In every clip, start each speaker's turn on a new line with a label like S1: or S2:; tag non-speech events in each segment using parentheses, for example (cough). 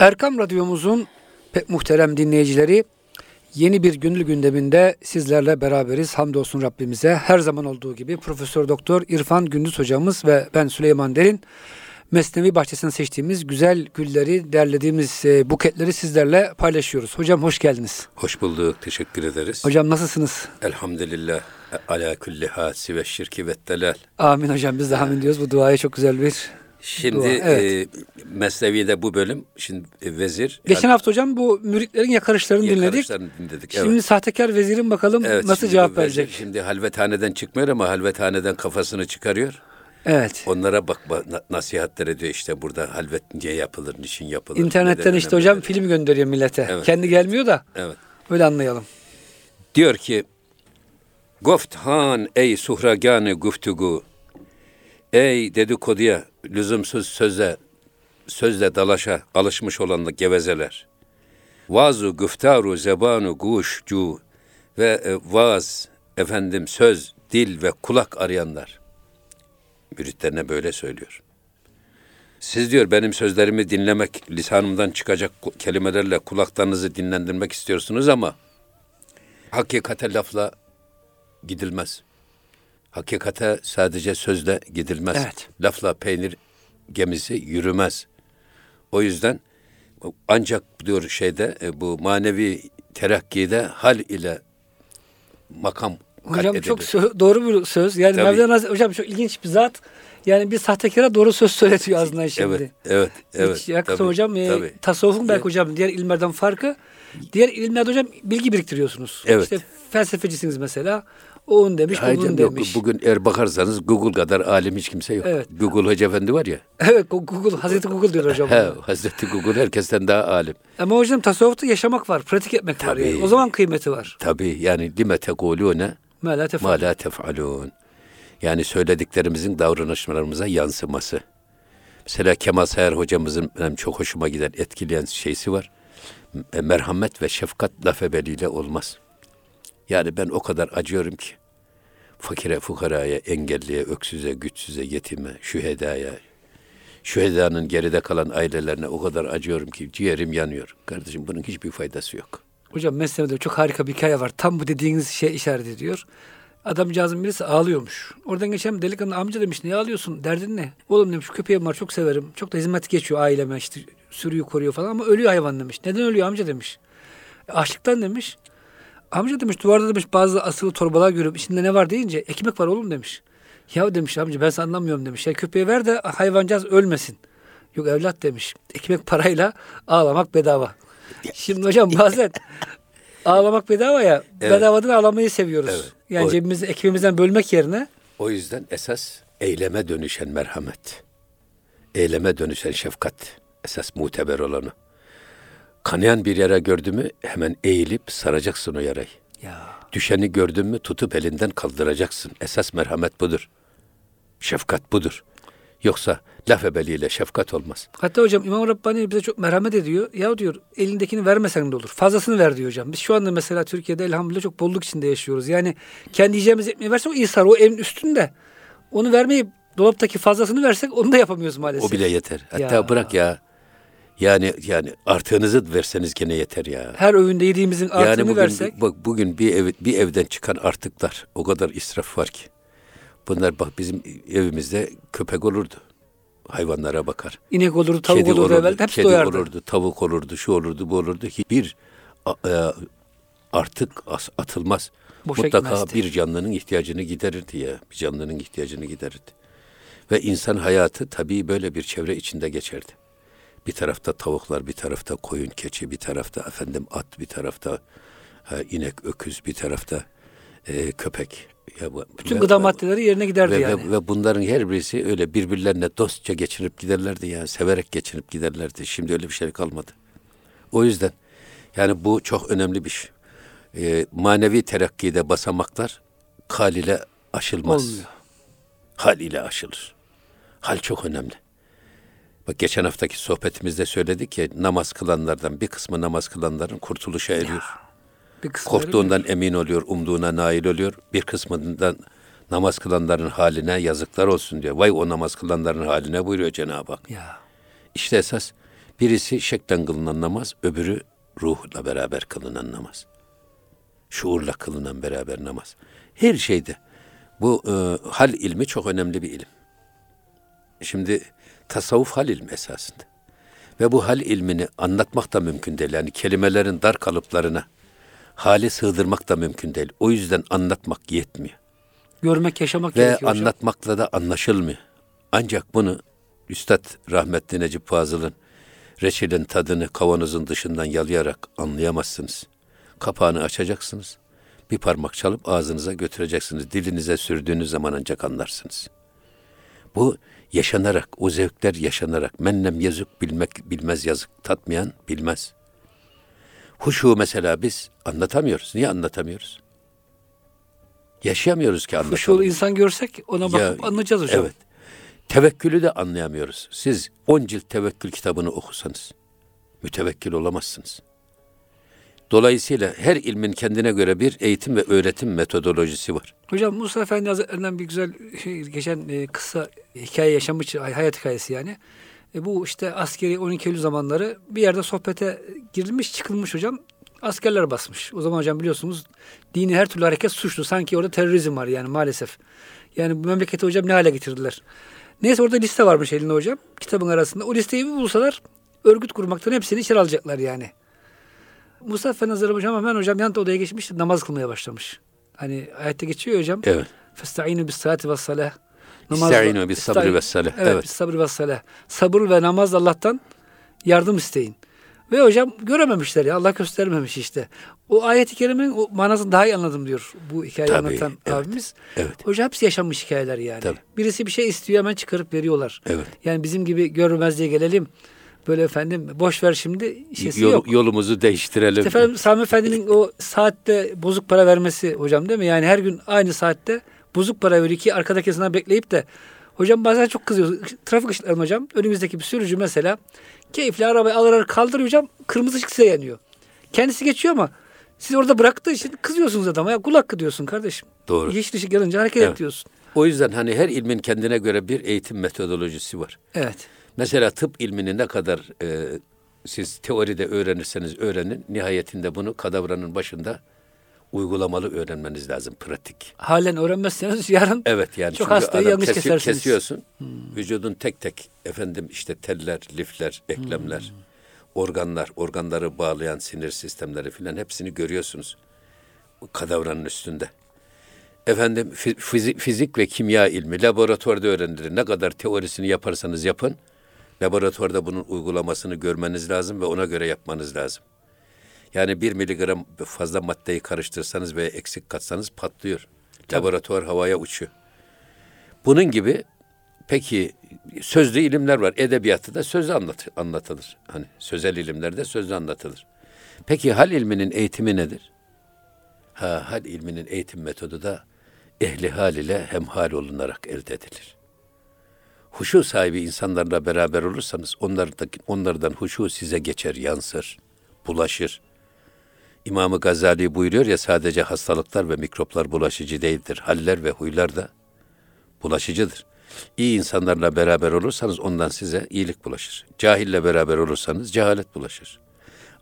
S1: Erkam Radyomuzun pek muhterem dinleyicileri yeni bir gönül gündeminde sizlerle beraberiz. Hamdolsun Rabbimize. Her zaman olduğu gibi Profesör Doktor İrfan Gündüz hocamız ve ben Süleyman Derin Mesnevi Bahçesi'nden seçtiğimiz güzel gülleri, derlediğimiz e, buketleri sizlerle paylaşıyoruz. Hocam hoş geldiniz.
S2: Hoş bulduk. Teşekkür ederiz.
S1: Hocam nasılsınız?
S2: Elhamdülillah. Ala kulli hasi ve şirki ve delal.
S1: Amin hocam. Biz de amin diyoruz. Bu duaya çok güzel bir
S2: Şimdi
S1: Dua, evet.
S2: e, Mesnevi'de bu bölüm şimdi e, vezir.
S1: Geçen hafta hocam bu müritlerin yakarışlarını dinledik.
S2: yakarışlarını dinledik.
S1: Şimdi
S2: evet.
S1: sahtekar vezirin bakalım
S2: Evet,
S1: nasıl
S2: şimdi
S1: cevap
S2: vezir
S1: verecek.
S2: Şimdi halvethaneden çıkmıyor ama halvethaneden kafasını çıkarıyor.
S1: Evet.
S2: Onlara bak, bak na- nasihatler ediyor işte burada halvet niye yapılır, niçin yapılır.
S1: İnternetten işte hocam
S2: önemlidir.
S1: film gönderiyor millete.
S2: Evet.
S1: Kendi gelmiyor da
S2: Evet.
S1: öyle anlayalım.
S2: Diyor ki Goft han ey suhraganı guftugu Ey dedikoduya lüzumsuz söze sözle dalaşa alışmış olan gevezeler. Vazu güftaru zebanu guşcu ve e, vaaz efendim söz, dil ve kulak arayanlar. Müritlerine böyle söylüyor. Siz diyor benim sözlerimi dinlemek, lisanımdan çıkacak kelimelerle kulaklarınızı dinlendirmek istiyorsunuz ama hakikate lafla gidilmez. Hakikate sadece sözle gidilmez.
S1: Evet.
S2: Lafla peynir gemisi yürümez. O yüzden ancak diyor şeyde e, bu manevi terakkide hal ile makam
S1: Hocam
S2: edilir.
S1: çok sö- doğru bir söz. Yani
S2: Tabii.
S1: Mevlana Hazretleri- hocam çok ilginç bir zat. Yani bir sahtekara doğru söz söyletiyor ağzından şimdi.
S2: Evet, evet, evet.
S1: Hiç
S2: tabii,
S1: hocam e,
S2: tabii.
S1: tasavvufun belki hocam diğer ilimlerden farkı diğer ilimlerde hocam bilgi biriktiriyorsunuz.
S2: Evet.
S1: İşte felsefecisiniz mesela. O onu demiş,
S2: Hayır
S1: bunu
S2: canım, yok.
S1: demiş.
S2: Bugün eğer bakarsanız Google kadar alim hiç kimse yok.
S1: Evet.
S2: Google Hoca Efendi var ya. (laughs)
S1: Evet Google, Hazreti Google diyor hocam.
S2: He. Hazreti Google herkesten daha alim.
S1: Ama hocam tasavvufta yaşamak var, pratik etmek var.
S2: Tabii.
S1: Yani. O zaman kıymeti var.
S2: Tabii yani lime tekulune ma la tef'alun. Yani söylediklerimizin davranışlarımıza yansıması. Mesela Kemal Sayar hocamızın benim çok hoşuma giden, etkileyen şeysi var. E, Merhamet ve şefkat laf ebeliyle olmaz. Yani ben o kadar acıyorum ki. Fakire, fukaraya, engelliye, öksüze, güçsüze, yetime, şühedaya, şühedanın geride kalan ailelerine o kadar acıyorum ki ciğerim yanıyor. Kardeşim bunun hiçbir faydası yok.
S1: Hocam Mesnevi'de çok harika bir hikaye var. Tam bu dediğiniz şey işaret ediyor. Adamcağızın birisi ağlıyormuş. Oradan geçen delikanlı amca demiş niye ağlıyorsun derdin ne? Oğlum demiş köpeğim var çok severim. Çok da hizmet geçiyor aileme işte sürüyü koruyor falan ama ölüyor hayvan demiş. Neden ölüyor amca demiş. "E, Açlıktan demiş. Amca demiş duvarda demiş bazı asılı torbalar görüyorum. İçinde ne var deyince ekmek var oğlum demiş. Ya demiş amca ben sana anlamıyorum demiş. Ya köpeğe ver de hayvancağız ölmesin. Yok evlat demiş. Ekmek parayla ağlamak bedava. Şimdi hocam bazen (laughs) ağlamak bedava ya.
S2: Evet.
S1: Bedavadan ağlamayı seviyoruz.
S2: Evet.
S1: Yani
S2: O-
S1: cebimizi ekmeğimizden bölmek yerine
S2: O yüzden esas eyleme dönüşen merhamet, eyleme dönüşen şefkat esas muteber olanı. Kanayan bir yara gördü mü hemen eğilip saracaksın o yarayı.
S1: ya
S2: Düşeni gördün mü tutup elinden kaldıracaksın. Esas merhamet budur. Şefkat budur. Yoksa laf ebeliyle şefkat olmaz.
S1: Hatta hocam İmam Rabbani bize çok merhamet ediyor. Ya diyor elindekini vermesen de olur. Fazlasını ver diyor hocam. Biz şu anda mesela Türkiye'de elhamdülillah çok bolluk içinde yaşıyoruz. Yani kendi yiyeceğimiz ekmeği versek o İsar o evin üstünde. Onu vermeyip dolaptaki fazlasını versek onu da yapamıyoruz maalesef.
S2: O bile yeter. Hatta
S1: Ya.
S2: bırak ya. Yani yani artığınızı verseniz gene yeter ya.
S1: Her öğünde yediğimizin artını
S2: Yani bugün,
S1: versek.
S2: bak bugün bir ev, bir evden çıkan artıklar o kadar israf var ki. Bunlar bak bizim evimizde köpek olurdu. Hayvanlara bakar.
S1: inek olurdu, tavuk
S2: Kedi
S1: olurdu, evvel hepsi
S2: kedi
S1: doyardı.
S2: olurdu, tavuk olurdu, şu olurdu, bu olurdu. Hiçbir e, artık atılmaz.
S1: Boşa
S2: Mutlaka
S1: gitmezdi.
S2: bir canlının ihtiyacını giderirdi ya. Bir canlının ihtiyacını giderirdi. Ve insan hayatı tabii böyle bir çevre içinde geçerdi. Bir tarafta tavuklar, bir tarafta koyun, keçi, bir tarafta efendim at, bir tarafta ha, inek, öküz, bir tarafta e, köpek. Ya, bu-
S1: Bütün
S2: ve-
S1: gıda maddeleri yerine giderdi
S2: ve,
S1: yani.
S2: ve, ve bunların her birisi öyle birbirlerine dostça geçinip giderlerdi ya. Severek geçinip giderlerdi. Şimdi öyle bir şey kalmadı. O yüzden yani bu çok önemli bir şey. Ee, manevi terakkide basamaklar hal ile aşılmaz.
S1: Olmuyor.
S2: Hal ile aşılır. Hal çok önemli. Bak geçen haftaki sohbetimizde söyledik ki namaz kılanlardan bir kısmı namaz kılanların kurtuluşa eriyor.
S1: Bir
S2: Korktuğundan emin oluyor, umduğuna nail oluyor. Bir kısmından namaz kılanların haline yazıklar olsun diyor. Vay o namaz kılanların haline buyuruyor Cenab-ı Hak.
S1: Ya.
S2: İşte esas Birisi şeklen kılınan namaz, öbürü ruhla beraber kılınan namaz. Şuurla kılınan beraber namaz. Her şeyde. Bu e, hal ilmi çok önemli bir ilim. Şimdi tasavvuf hal ilmi esasında. Ve bu hal ilmini anlatmak da mümkün değil. Yani kelimelerin dar kalıplarına hali sığdırmak da mümkün değil. O yüzden anlatmak yetmiyor.
S1: Görmek, yaşamak
S2: Ve
S1: gerekiyor hocam.
S2: anlatmakla da anlaşılmıyor. Ancak bunu Üstad rahmetli Necip Fazıl'ın reçelin tadını kavanozun dışından yalayarak anlayamazsınız. Kapağını açacaksınız. Bir parmak çalıp ağzınıza götüreceksiniz. Dilinize sürdüğünüz zaman ancak anlarsınız. Bu yaşanarak, o zevkler yaşanarak. Mennem yazık bilmek bilmez yazık tatmayan bilmez. Huşu mesela biz anlatamıyoruz. Niye anlatamıyoruz? Yaşayamıyoruz ki anlatalım.
S1: Huşulu insan görsek ona bakıp
S2: Ya,
S1: anlayacağız hocam.
S2: Evet. Tevekkülü de anlayamıyoruz. Siz 10 cilt tevekkül kitabını okusanız mütevekkil olamazsınız. Dolayısıyla her ilmin kendine göre bir eğitim ve öğretim metodolojisi var.
S1: Hocam Musa Efendi Hazretlerinden bir güzel şey, geçen e, kısa hikaye yaşamış, hayat hikayesi yani. E, bu işte askeri 12 Eylül zamanları bir yerde sohbete girilmiş, çıkılmış hocam. Askerler basmış. O zaman hocam biliyorsunuz dini her türlü hareket suçlu. Sanki orada terörizm var yani maalesef. Yani bu memleketi hocam ne hale getirdiler. Neyse orada liste varmış elinde hocam. Kitabın arasında. O listeyi bir bulsalar örgüt kurmaktan hepsini içeri alacaklar yani. Musa Hazretleri hocam hemen hocam yan odaya geçmiş namaz kılmaya başlamış. Hani ayette geçiyor hocam.
S2: Evet.
S1: Festa'inu bis salati ve salah.
S2: İsta'inu bis sabri ve salah.
S1: Evet,
S2: Evet.
S1: bis sabri ve salah. Sabır ve namaz Allah'tan yardım isteyin. Ve hocam görememişler ya. Allah göstermemiş işte. O ayet-i kerimenin o manasını daha iyi anladım diyor bu hikayeyi
S2: Tabii,
S1: anlatan
S2: evet,
S1: abimiz.
S2: evet.
S1: Hocam hepsi yaşanmış hikayeler yani.
S2: Tabii.
S1: Birisi bir şey istiyor hemen çıkarıp veriyorlar.
S2: Evet.
S1: Yani bizim gibi görmez diye gelelim. Böyle efendim boş ver şimdi şeysi
S2: Yol-
S1: yok.
S2: Yolumuzu değiştirelim.
S1: İşte efendim Sami Efendi'nin o saatte bozuk para vermesi hocam değil mi? Yani her gün aynı saatte bozuk para veriyor ki arkadakisinden bekleyip de hocam bazen çok kızıyor. Trafik ışıklarında hocam önümüzdeki bir sürücü mesela keyifli arabayı alır alır kaldırıyor hocam kırmızı ışık size yanıyor. Kendisi geçiyor ama siz orada bıraktığı için kızıyorsunuz adama. Ya kul hakkı diyorsun kardeşim.
S2: Doğru.
S1: Yeşil ışık yanınca hareket
S2: Evet.
S1: et diyorsun.
S2: O yüzden hani her ilmin kendine göre bir eğitim metodolojisi var.
S1: Evet.
S2: Mesela tıp ilmini ne kadar e, siz teoride öğrenirseniz öğrenin, nihayetinde bunu kadavranın başında uygulamalı öğrenmeniz lazım, pratik.
S1: Halen öğrenmezseniz yarın
S2: Evet yani
S1: Çok hastayı yanlış
S2: kesi-
S1: kesersiniz.
S2: kesiyorsun. Vücudun tek tek efendim işte teller, lifler, eklemler, organlar, organları bağlayan sinir sistemleri filan hepsini görüyorsunuz. Kadavranın üstünde. Efendim fi- fizik, fizik ve kimya ilmi laboratuvarda öğrenilir. Ne kadar teorisini yaparsanız yapın, laboratuvarda bunun uygulamasını görmeniz lazım ve ona göre yapmanız lazım. Yani bir miligram fazla maddeyi karıştırsanız veya eksik katsanız patlıyor. Laboratuvar havaya uçuyor. Bunun gibi peki sözlü ilimler var. Edebiyatı da sözlü anlat, anlatılır. Hani sözel ilimlerde sözlü anlatılır. Peki hal ilminin eğitimi nedir? Ha, hal ilminin eğitim metodu da ehli hal ile hemhal olunarak elde edilir. Huşu sahibi insanlarla beraber olursanız onlardan, onlardan huşu size geçer, yansır, bulaşır. İmam-ı Gazali buyuruyor ya sadece hastalıklar ve mikroplar bulaşıcı değildir. Haller ve huylar da bulaşıcıdır. İyi insanlarla beraber olursanız ondan size iyilik bulaşır. Cahille beraber olursanız cehalet bulaşır.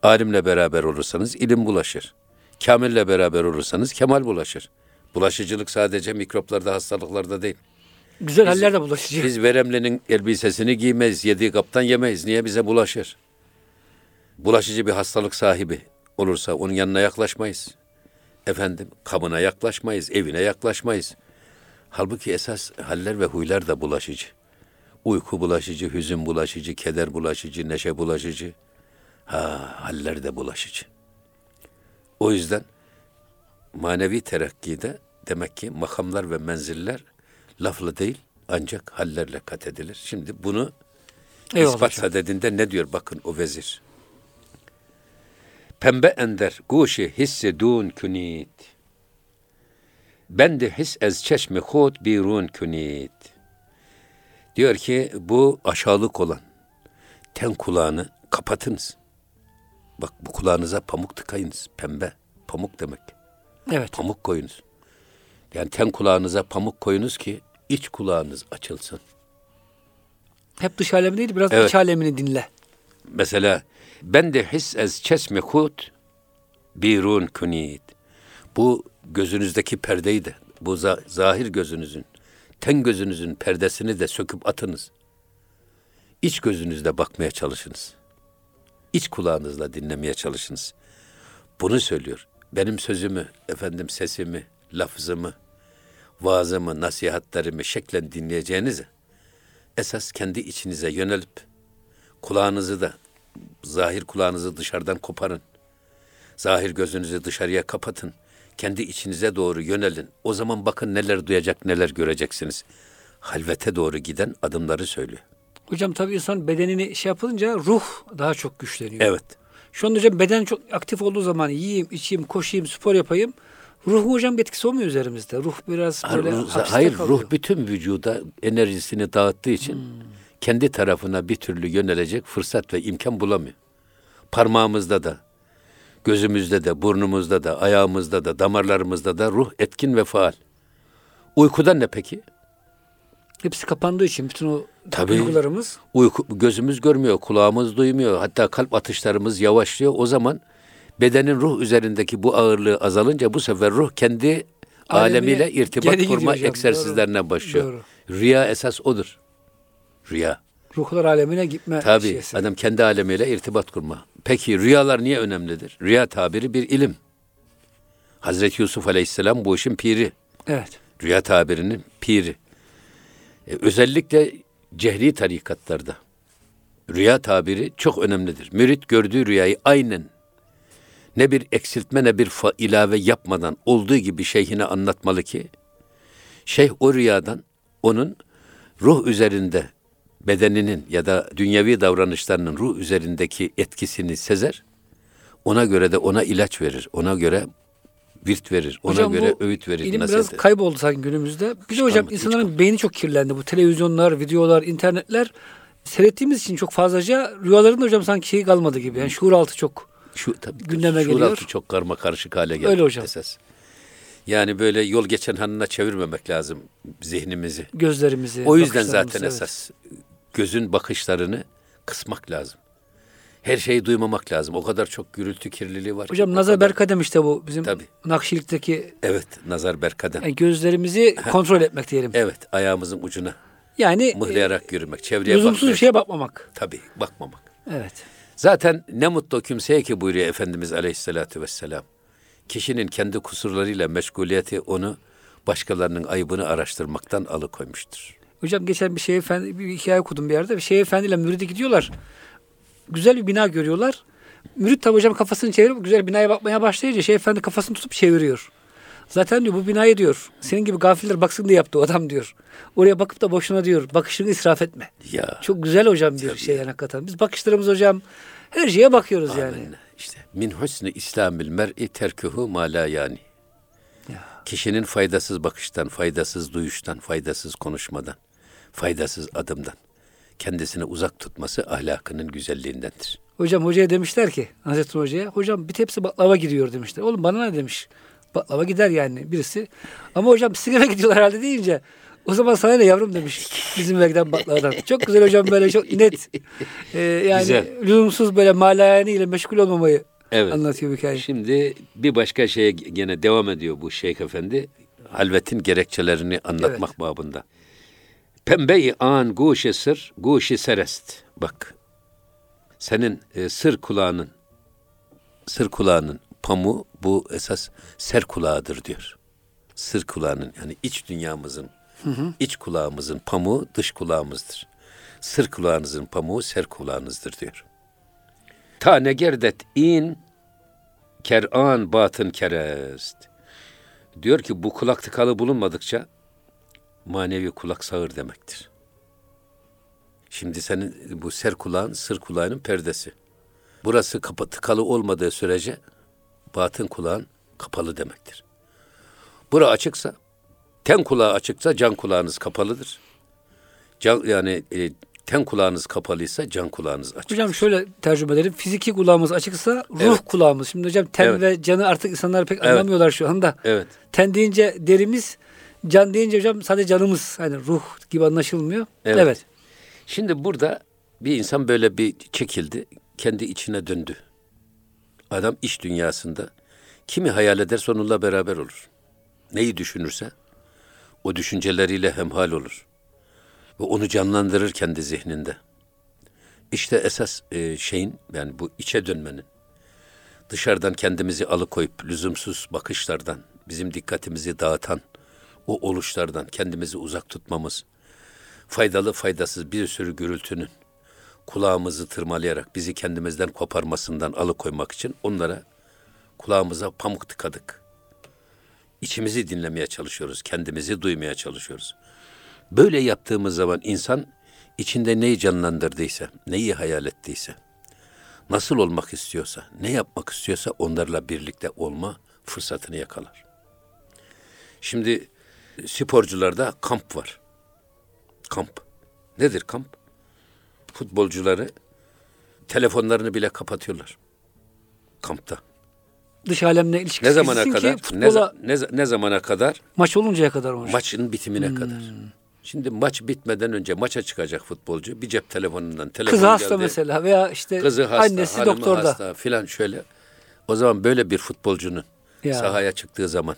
S2: Alimle beraber olursanız ilim bulaşır. Kamille beraber olursanız kemal bulaşır. Bulaşıcılık sadece mikroplarda, hastalıklarda değil.
S1: Güzel haller de bulaşıcı.
S2: Biz veremlinin elbisesini giymeyiz, yediği kaptan yemeyiz. Niye bize bulaşır? Bulaşıcı bir hastalık sahibi olursa onun yanına yaklaşmayız. Efendim, kabına yaklaşmayız, evine yaklaşmayız. Halbuki esas haller ve huylar da bulaşıcı. Uyku bulaşıcı, hüzün bulaşıcı, keder bulaşıcı, neşe bulaşıcı. Ha, haller de bulaşıcı. O yüzden manevi terakkide demek ki makamlar ve menziller lafla değil ancak hallerle kat edilir. Şimdi bunu
S1: Eyvallah
S2: ispat
S1: hocam.
S2: sadedinde ne diyor bakın o vezir. Pembe ender guşi hissi dun künit. Ben de his ez çeşmi hud birun künit. Diyor ki bu aşağılık olan ten kulağını kapatınız. Bak bu kulağınıza pamuk tıkayınız. Pembe. Pamuk demek.
S1: Evet.
S2: Pamuk koyunuz. Yani ten kulağınıza pamuk koyunuz ki iç kulağınız açılsın.
S1: Hep dış alemini değil biraz
S2: Evet.
S1: iç alemini dinle.
S2: Mesela ben de his ez çesme kut birun kunit. Bu gözünüzdeki perdeyi de, bu za- zahir gözünüzün, ten gözünüzün perdesini de söküp atınız. İç gözünüzle bakmaya çalışınız. İç kulağınızla dinlemeye çalışınız. Bunu söylüyor. Benim sözümü, efendim sesimi, lafzımı, vaazımı, nasihatlerimi şeklen dinleyeceğinizi esas kendi içinize yönelip kulağınızı da zahir kulağınızı dışarıdan koparın. Zahir gözünüzü dışarıya kapatın. Kendi içinize doğru yönelin. O zaman bakın neler duyacak, neler göreceksiniz. Halvete doğru giden adımları söylüyor.
S1: Hocam tabii insan bedenini şey yapınca ruh daha çok güçleniyor.
S2: Evet.
S1: Şu anda hocam beden çok aktif olduğu zaman yiyeyim, içeyim, koşayım, spor yapayım. Ruhun hocam etkisi olmuyor üzerimizde. Ruh biraz böyle
S2: Ruh-
S1: hapiste
S2: hayır,
S1: kalıyor.
S2: ruh bütün vücuda enerjisini dağıttığı için kendi tarafına bir türlü yönelecek fırsat ve imkan bulamıyor. Parmağımızda da, gözümüzde de, burnumuzda da, ayağımızda da, damarlarımızda da ruh etkin ve faal. Uykuda ne peki?
S1: Hepsi kapandığı için bütün o
S2: Tabii.
S1: duygularımız
S2: Uyku, gözümüz görmüyor, kulağımız duymuyor. Hatta kalp atışlarımız yavaşlıyor. O zaman bedenin ruh üzerindeki bu ağırlığı azalınca bu sefer ruh kendi alemiyle irtibat kurma
S1: hocam,
S2: egzersizlerine başlıyor.
S1: Doğru.
S2: Rüya esas odur. Rüya.
S1: ruhlar alemine gitme
S2: Tabii
S1: şeysi.
S2: adam kendi alemiyle irtibat kurma. Peki rüyalar niye önemlidir? Rüya tabiri bir ilim. Hazreti Yusuf Aleyhisselam bu işin piri.
S1: Evet.
S2: Rüya tabirinin piri. E, özellikle cehri tarikatlarda rüya tabiri çok önemlidir. Mürit gördüğü rüyayı aynen ne bir eksiltme ne bir fa- ilave yapmadan olduğu gibi şeyhine anlatmalı ki şeyh o rüyadan onun ruh üzerinde bedeninin ya da dünyevi davranışlarının ruh üzerindeki etkisini sezer. Ona göre de ona ilaç verir. Ona göre virt verir. Ona
S1: Hocam
S2: göre öğüt verir.
S1: İlim biraz
S2: eder.
S1: kayboldu sanki günümüzde. Bir de hocam
S2: kalmadı, hiç
S1: insanların beyni çok kirlendi. Bu televizyonlar, videolar, internetler seyrettiğimiz için çok fazlaca rüyaların da hocam sanki şeyi kalmadı gibi. Yani şuur altı çok.
S2: Şu tabii
S1: gündeme
S2: şuur
S1: geliyor.
S2: çok karma karışık hale geldi.
S1: Öyle hocam.
S2: Esas. Yani böyle yol geçen hanına çevirmemek lazım zihnimizi.
S1: Gözlerimizi.
S2: O yüzden zaten
S1: evet.
S2: esas gözün bakışlarını kısmak lazım. Her şeyi duymamak lazım. O kadar çok gürültü kirliliği var. ki,
S1: Hocam
S2: o
S1: Nazar
S2: kadar-
S1: Berkadem işte bu bizim
S2: Tabii.
S1: Nakşilik'teki
S2: Evet, nazar berkaden.
S1: yani gözlerimizi kontrol etmek diyelim.
S2: Evet, ayağımızın ucuna
S1: Yani
S2: mıhlayarak yürümek,
S1: e,
S2: çevreye
S1: lüzumsuz
S2: bakmak.
S1: bir şeye bakmamak.
S2: Tabii, bakmamak.
S1: Evet.
S2: Zaten ne mutlu kimseye ki buyuruyor Efendimiz Aleyhisselatü Vesselam. Kişinin kendi kusurlarıyla meşguliyeti onu başkalarının ayıbını araştırmaktan alıkoymuştur.
S1: Hocam geçen bir şey efendi bir hikaye okudum bir yerde. Bir şey efendiyle müridi gidiyorlar. Güzel bir bina görüyorlar. Mürit tabi hocam kafasını çevirip güzel binaya bakmaya başlayınca şey efendi kafasını tutup çeviriyor. Zaten diyor bu binayı diyor senin gibi gafiller baksın diye yaptı o adam diyor. Oraya bakıp da boşuna diyor bakışını israf etme.
S2: Ya
S1: Çok güzel hocam bir şey yani hakikaten. Biz bakışlarımız hocam her şeye bakıyoruz yani.
S2: amenna. işte min husni İslamil mer'i terkuhu ma la yani.
S1: Ya.
S2: Kişinin faydasız bakıştan, faydasız duyuştan, faydasız konuşmadan, faydasız adımdan kendisini uzak tutması ahlakının güzelliğindendir.
S1: Hocam hocaya demişler ki Hazreti Hoca'ya hocam bir tepsi baklava gidiyor demişler. Oğlum bana ne demiş? Baklava gider yani birisi. Ama hocam sigara (laughs) gidiyorlar herhalde deyince o zaman sana ne yavrum demiş bizim vergiden baklavadan. Çok güzel hocam böyle çok net. Ee, yani
S2: Güzel.
S1: lüzumsuz böyle malayani ile meşgul olmamayı
S2: Evet.
S1: anlatıyor hikaye.
S2: Şimdi bir başka şeye gene devam ediyor bu Şeyh Efendi. Halvetin gerekçelerini anlatmak babında. Pembe-i an guşi sır, guşi serest. Bak, senin e, sır kulağının, sır kulağının pamuğu bu esas ser kulağıdır diyor. Sır kulağının yani iç dünyamızın, iç kulağımızın pamuğu dış kulağımızdır. Sır kulağınızın pamuğu ser kulağınızdır diyor. Tane gerdet in ker'an batın kerest. Diyor ki bu kulak tıkalı bulunmadıkça manevi kulak sağır demektir. Şimdi senin bu ser kulağın sır kulağının perdesi. Burası kapa, tıkalı olmadığı sürece batın kulağın kapalı demektir. Bura açıksa, ten kulağı açıksa can kulağınız kapalıdır. Can, yani e, ten kulağınız kapalıysa can kulağınız açık.
S1: Hocam şöyle tercüme edelim. Fiziki kulağımız açıksa ruh
S2: Evet.
S1: kulağımız. Şimdi hocam ten
S2: Evet.
S1: ve canı artık insanlar pek
S2: Evet.
S1: anlamıyorlar şu anda.
S2: Evet.
S1: Ten deyince derimiz, can deyince hocam sadece canımız. Hani ruh gibi anlaşılmıyor.
S2: Evet.
S1: evet.
S2: Şimdi burada Bir insan böyle bir çekildi, kendi içine döndü. Adam iş dünyasında kimi hayal ederse onunla beraber olur. Neyi düşünürse o düşünceleriyle hemhal olur. Ve onu canlandırır kendi zihninde. İşte esas e, şeyin yani bu içe dönmenin dışarıdan kendimizi alıkoyup lüzumsuz bakışlardan, bizim dikkatimizi dağıtan o oluşlardan kendimizi uzak tutmamız, faydalı faydasız bir sürü gürültünün kulağımızı tırmalayarak bizi kendimizden koparmasından alıkoymak için onlara kulağımıza pamuk tıkadık. İçimizi dinlemeye çalışıyoruz, kendimizi duymaya çalışıyoruz. Böyle yaptığımız zaman insan içinde neyi canlandırdıysa, neyi hayal ettiyse, nasıl olmak istiyorsa, ne yapmak istiyorsa onlarla birlikte olma fırsatını yakalar. Şimdi sporcularda kamp var. Kamp. Nedir kamp? Futbolcuları telefonlarını bile kapatıyorlar. Kampta.
S1: Dış alemle ilişkisi
S2: Ne zamana kadar?
S1: ki
S2: Ne,
S1: futbola
S2: ne, za- ne zamana kadar?
S1: maç oluncaya kadar olmuş.
S2: Maçın bitimine kadar. Şimdi maç bitmeden önce maça çıkacak futbolcu bir cep telefonundan telefon
S1: Kızı hasta
S2: geldi.
S1: mesela veya işte
S2: Kızı hasta,
S1: annesi doktorda.
S2: hasta filan şöyle. O zaman böyle bir futbolcunun
S1: Ya.
S2: sahaya çıktığı zaman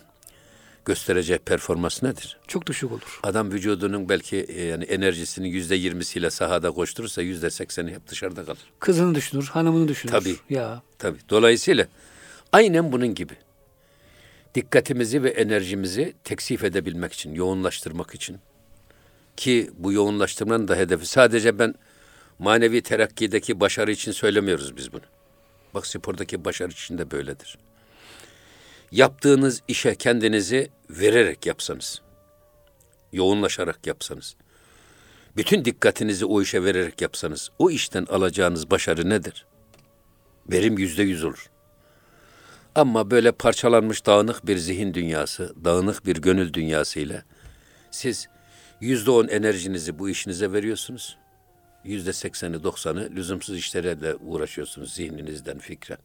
S2: göstereceği performans nedir?
S1: Çok düşük olur.
S2: Adam vücudunun belki e, yani enerjisinin yüzde yirmisiyle sahada koşturursa yüzde sekseni hep dışarıda kalır.
S1: Kızını düşünür, hanımını düşünür.
S2: Tabii.
S1: Ya
S2: Tabii. Dolayısıyla aynen bunun gibi. Dikkatimizi ve enerjimizi teksif edebilmek için, yoğunlaştırmak için ki bu yoğunlaştırmanın da hedefi sadece ben manevi terakkideki başarı için söylemiyoruz biz bunu. Bak spordaki başarı için de böyledir. Yaptığınız işe kendinizi vererek yapsanız, yoğunlaşarak yapsanız, bütün dikkatinizi o işe vererek yapsanız, o işten alacağınız başarı nedir? Verim yüzde yüz olur. Ama böyle parçalanmış dağınık bir zihin dünyası, dağınık bir gönül dünyası ile siz yüzde on enerjinizi bu işinize veriyorsunuz. Yüzde sekseni, doksanı lüzumsuz işlerle uğraşıyorsunuz zihninizden fikren.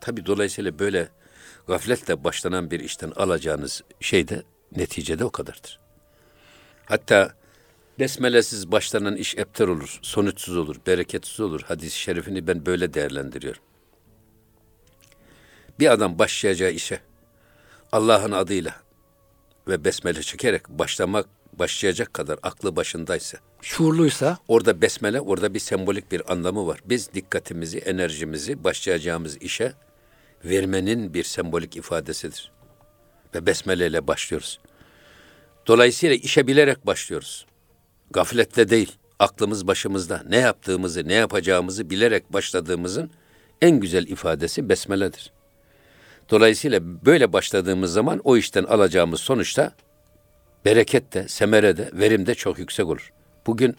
S2: Tabi dolayısıyla böyle gafletle başlanan bir işten alacağınız şey de neticede o kadardır. Hatta besmelesiz başlanan iş epter olur, sonuçsuz olur, bereketsiz olur. Hadis-i şerifini ben böyle değerlendiriyorum. Bir adam başlayacağı işe Allah'ın adıyla ve besmele çekerek başlamak başlayacak kadar aklı başındaysa
S1: şuurluysa
S2: orada besmele orada bir sembolik bir anlamı var. Biz dikkatimizi, enerjimizi başlayacağımız işe vermenin bir sembolik ifadesidir. Ve besmele ile başlıyoruz. Dolayısıyla işe bilerek başlıyoruz. Gafletle değil, aklımız başımızda. Ne yaptığımızı, ne yapacağımızı bilerek başladığımızın en güzel ifadesi besmeledir. Dolayısıyla böyle başladığımız zaman o işten alacağımız sonuçta bereket de, semere de, verim de çok yüksek olur. Bugün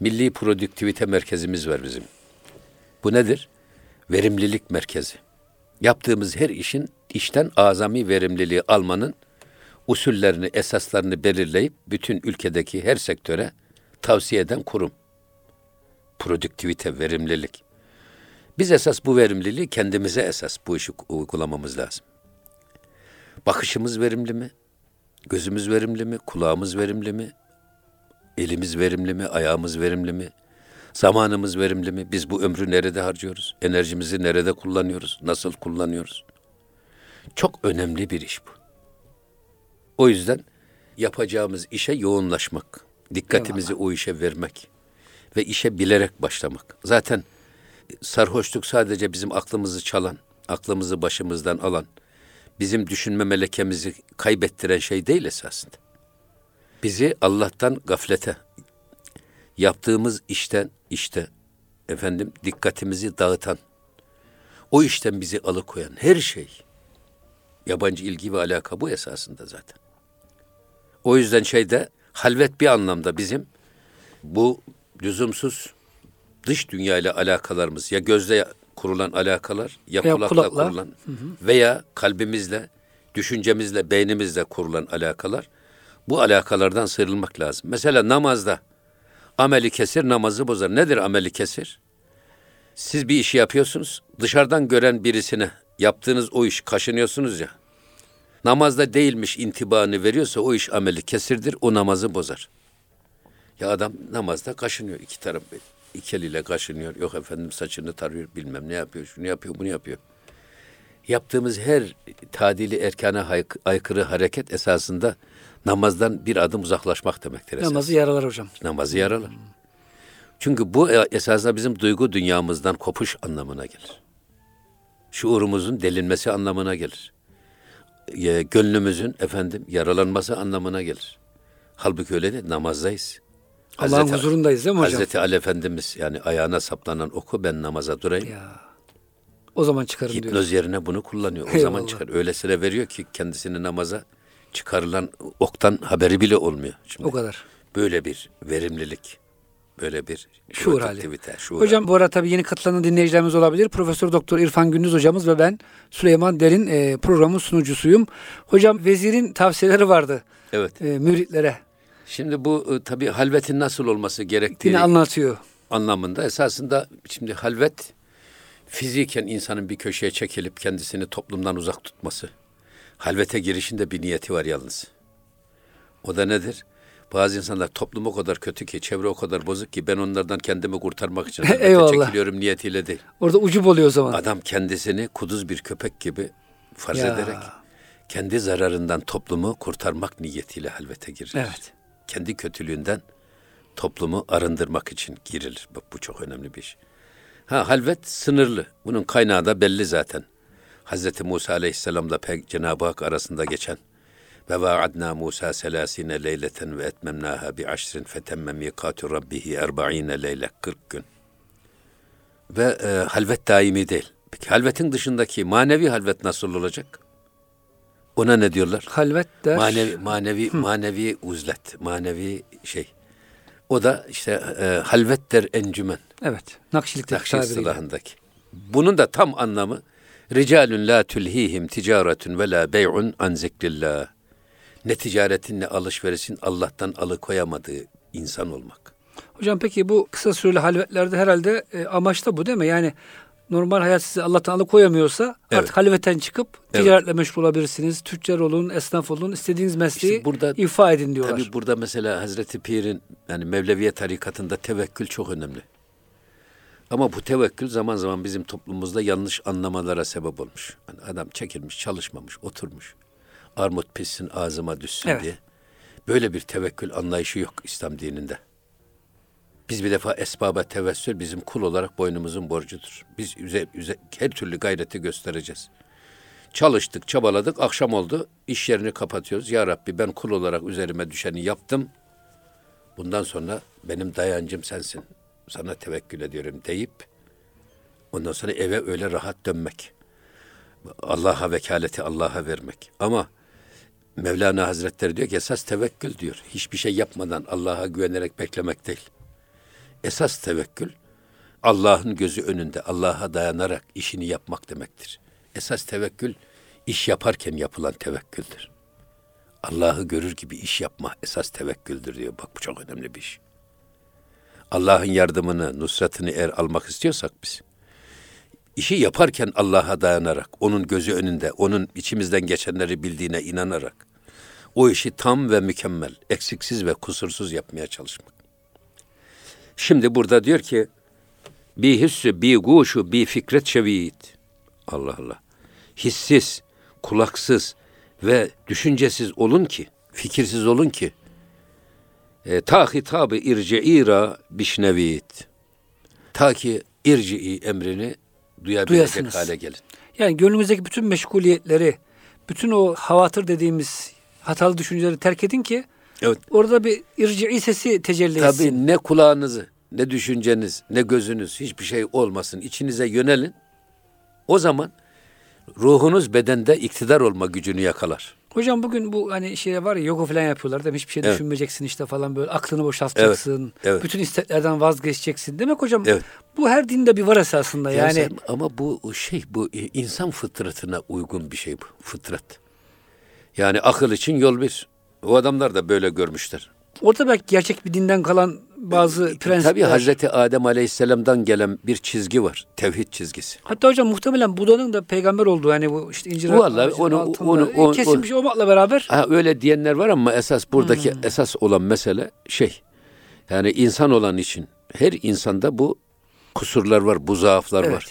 S2: Milli Produktivite Merkezimiz var bizim. Bu nedir? Verimlilik merkezi. Yaptığımız her işin işten azami verimliliği almanın usullerini, esaslarını belirleyip bütün ülkedeki her sektöre tavsiye eden kurum. Produktivite, verimlilik. Biz esas bu verimliliği kendimize esas bu işi uygulamamız lazım. Bakışımız verimli mi? Gözümüz verimli mi? Kulağımız verimli mi? Elimiz verimli mi? Ayağımız verimli mi? Zamanımız verimli mi? Biz bu ömrü nerede harcıyoruz? Enerjimizi nerede kullanıyoruz? Nasıl kullanıyoruz? Çok önemli bir iş bu. O yüzden yapacağımız işe yoğunlaşmak, dikkatimizi o işe vermek ve işe bilerek başlamak. Zaten sarhoşluk sadece bizim aklımızı çalan, aklımızı başımızdan alan, bizim düşünme melekemizi kaybettiren şey değil esasında. Bizi Allah'tan gaflete, yaptığımız işten işte efendim dikkatimizi dağıtan, o işten bizi alıkoyan her şey, yabancı ilgi ve alaka bu esasında zaten. O yüzden şeyde halvet bir anlamda bizim bu lüzumsuz dış dünya ile alakalarımız ya gözle kurulan alakalar ya,
S1: Ya
S2: kulakla,
S1: kulakla.
S2: kurulan veya kalbimizle, düşüncemizle, beynimizle kurulan alakalar bu alakalardan sıyrılmak lazım. Mesela namazda ameli kesir namazı bozar. Nedir ameli kesir? Siz bir işi yapıyorsunuz. Dışarıdan gören birisine yaptığınız o iş kaşınıyorsunuz ya. Namazda değilmiş intibanı veriyorsa o iş ameli kesirdir. O namazı bozar. Ya adam namazda kaşınıyor iki taraf. iki eliyle kaşınıyor. Yok efendim saçını tarıyor bilmem ne yapıyor. Şunu yapıyor bunu yapıyor. Yaptığımız her tadili erkana aykırı hareket esasında namazdan bir adım uzaklaşmak demektir. esas.
S1: Namazı yaralar hocam.
S2: Namazı yaralar. Çünkü bu e- esasında bizim duygu dünyamızdan kopuş anlamına gelir. Şuurumuzun delinmesi anlamına gelir. E, Gönlümüzün efendim yaralanması anlamına gelir. Halbuki öyle değil, namazdayız.
S1: Allah'ın huzurundayız değil mi hocam?
S2: Hazreti Ali Efendimiz yani ayağına saplanan oku ben namaza durayım.
S1: Ya. O zaman çıkarım diyor.
S2: Hipnoz yerine bunu kullanıyor. O
S1: Eyvallah.
S2: zaman çıkar. Öylesine veriyor ki kendisini namaza çıkarılan oktan haberi bile olmuyor. Şimdi
S1: O kadar.
S2: böyle bir verimlilik, böyle bir
S1: Şuur hali.
S2: produktivite, şuur
S1: Hocam bu arada tabii yeni katılan dinleyicilerimiz olabilir. Profesör Doktor İrfan Gündüz hocamız ve ben Süleyman Derin e, programın sunucusuyum. Hocam vezirin tavsiyeleri vardı
S2: hali. Evet.
S1: e, müritlere.
S2: Şimdi bu e, tabii halvetin nasıl olması gerektiği
S1: Yine anlatıyor.
S2: anlamında esasında şimdi halvet fiziken insanın bir köşeye çekilip kendisini toplumdan uzak tutması. Halvete girişinde bir niyeti var yalnız. O da nedir? Bazı insanlar toplum o kadar kötü ki, çevre o kadar bozuk ki ben onlardan kendimi kurtarmak için (laughs)
S1: Eyvallah.
S2: çekiliyorum niyetiyle değil.
S1: Orada ucub oluyor o zaman.
S2: Adam kendisini kuduz bir köpek gibi farz
S1: Ya.
S2: ederek kendi zararından toplumu kurtarmak niyetiyle halvete girilir.
S1: Evet.
S2: Kendi kötülüğünden toplumu arındırmak için girilir. Bak bu çok önemli bir iş. Ha halvet sınırlı. Bunun kaynağı da belli zaten. Hazreti Musa Aleyhisselam'la Cenab-ı Hak arasında geçen ve vaadna Musa selasine leyleten ve etmemnaha bi aşrin fetemme mikatu rabbihi erba'ine leyle 40 gün. Ve e, halvet daimi değil. Peki halvetin dışındaki manevi halvet nasıl olacak? Ona ne diyorlar?
S1: Halvet der.
S2: Manevi manevi manevi uzlet, manevi şey. O da işte e, halvet der encümen.
S1: Evet. Nakşilikte
S2: Nakşi
S1: tabiriyle.
S2: istilahındaki. Bunun da tam anlamı ricalun la tulhihim ticaretun ve la bey'un an zikrillah. Ne ticaretin ne alışverişin Allah'tan alıkoyamadığı insan olmak.
S1: Hocam peki bu kısa süreli halvetlerde herhalde e, amaç da bu değil mi? Yani normal hayat sizi Allah'tan alıkoyamıyorsa
S2: Evet.
S1: artık halvetten çıkıp
S2: Evet.
S1: ticaretle meşgul olabilirsiniz. Tüccar olun, esnaf olun, istediğiniz mesleği
S2: İşte burada-
S1: ifa edin diyorlar.
S2: Tabii burada mesela Hazreti Pir'in yani Mevleviye tarikatında tevekkül çok önemli. Ama bu tevekkül zaman zaman bizim toplumumuzda yanlış anlamalara sebep olmuş. Yani adam çekilmiş, çalışmamış, oturmuş. Armut pişsin ağzıma düşsün
S1: Evet.
S2: diye. Böyle bir tevekkül anlayışı yok İslam dininde. Biz bir defa esbaba tevessül bizim kul olarak boynumuzun borcudur. Biz üze, üze, her türlü gayreti göstereceğiz. Çalıştık, çabaladık, akşam oldu, iş yerini kapatıyoruz. Ya Rabbi ben kul olarak üzerime düşeni yaptım. Bundan sonra benim dayancım sensin. Sana tevekkül ediyorum deyip ondan sonra eve öyle rahat dönmek. Allah'a vekaleti Allah'a vermek. Ama Mevlana Hazretleri diyor ki esas tevekkül diyor. Hiçbir şey yapmadan Allah'a güvenerek beklemek değil. Esas tevekkül Allah'ın gözü önünde Allah'a dayanarak işini yapmak demektir. Esas tevekkül iş yaparken yapılan tevekküldür. Allah'ı görür gibi iş yapma esas tevekküldür diyor. Bak bu çok önemli bir iş. Allah'ın yardımını, nusratını eğer almak istiyorsak biz, işi yaparken Allah'a dayanarak, onun gözü önünde, onun içimizden geçenleri bildiğine inanarak, o işi tam ve mükemmel, eksiksiz ve kusursuz yapmaya çalışmak. Şimdi burada diyor ki, bi hissü, bi guşu, bi fikret şevit. Allah Allah. Hissiz, kulaksız ve düşüncesiz olun ki, fikirsiz olun ki, e, ta hitabı irci'ira bişnevit. Ta ki irci'i emrini duyabilecek
S1: Duyasınız.
S2: hale gelin.
S1: Yani gönlümüzdeki bütün meşguliyetleri, bütün o havatır dediğimiz hatalı düşünceleri terk edin ki
S2: Evet.
S1: orada bir irci'i sesi tecelli etsin.
S2: Tabii ne kulağınızı, ne düşünceniz, ne gözünüz hiçbir şey olmasın. İçinize yönelin. O zaman ruhunuz bedende iktidar olma gücünü yakalar.
S1: Hocam bugün bu hani şey var ya yoga falan yapıyorlar değil mi? Hiçbir şey
S2: Evet.
S1: düşünmeyeceksin işte falan böyle aklını boşaltacaksın.
S2: Evet, evet.
S1: Bütün isteklerden vazgeçeceksin. Demek hocam
S2: Evet.
S1: bu her dinde bir var esasında.
S2: Ya
S1: Yani
S2: sen- ama bu şey bu insan fıtratına uygun bir şey bu fıtrat. Yani akıl için yol bir. O adamlar da böyle görmüşler.
S1: orada belki gerçek bir dinden kalan bazı prensipler.
S2: E, Tabii Hazreti Adem Aleyhisselam'dan gelen bir çizgi var. Tevhid çizgisi.
S1: Hatta hocam muhtemelen Buda'nın da peygamber olduğu hani bu işte incir
S2: Vallahi onu-
S1: altında
S2: onu- o-
S1: kesilmiş olmakla beraber
S2: Ha, öyle diyenler var ama esas buradaki
S1: Hmm.
S2: esas olan mesele şey. Yani insan olan için Her insanda bu kusurlar var, bu zaaflar
S1: Evet.
S2: var.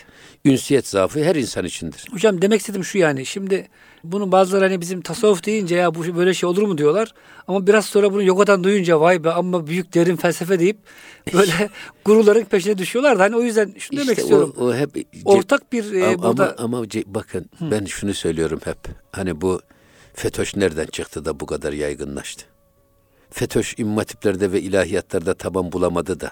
S2: Ünsiyet zaafı her insan içindir.
S1: Hocam demek istedim şu yani. Şimdi bunu bazıları hani bizim tasavvuf deyince ya bu böyle şey olur mu diyorlar. Ama biraz sonra bunu yogadan duyunca vay be ama büyük derin felsefe deyip böyle (laughs) guruların peşine düşüyorlar da hani o yüzden şunu demek
S2: İşte
S1: istiyorum.
S2: O, o hep
S1: Ortak bir e,
S2: ama,
S1: burada
S2: ama, ama bakın ben şunu söylüyorum hep. Hani bu FETÖ'ş nereden çıktı da bu kadar yaygınlaştı? FETÖ'ş imam hatiplerde ve ilahiyatlarda taban bulamadı da.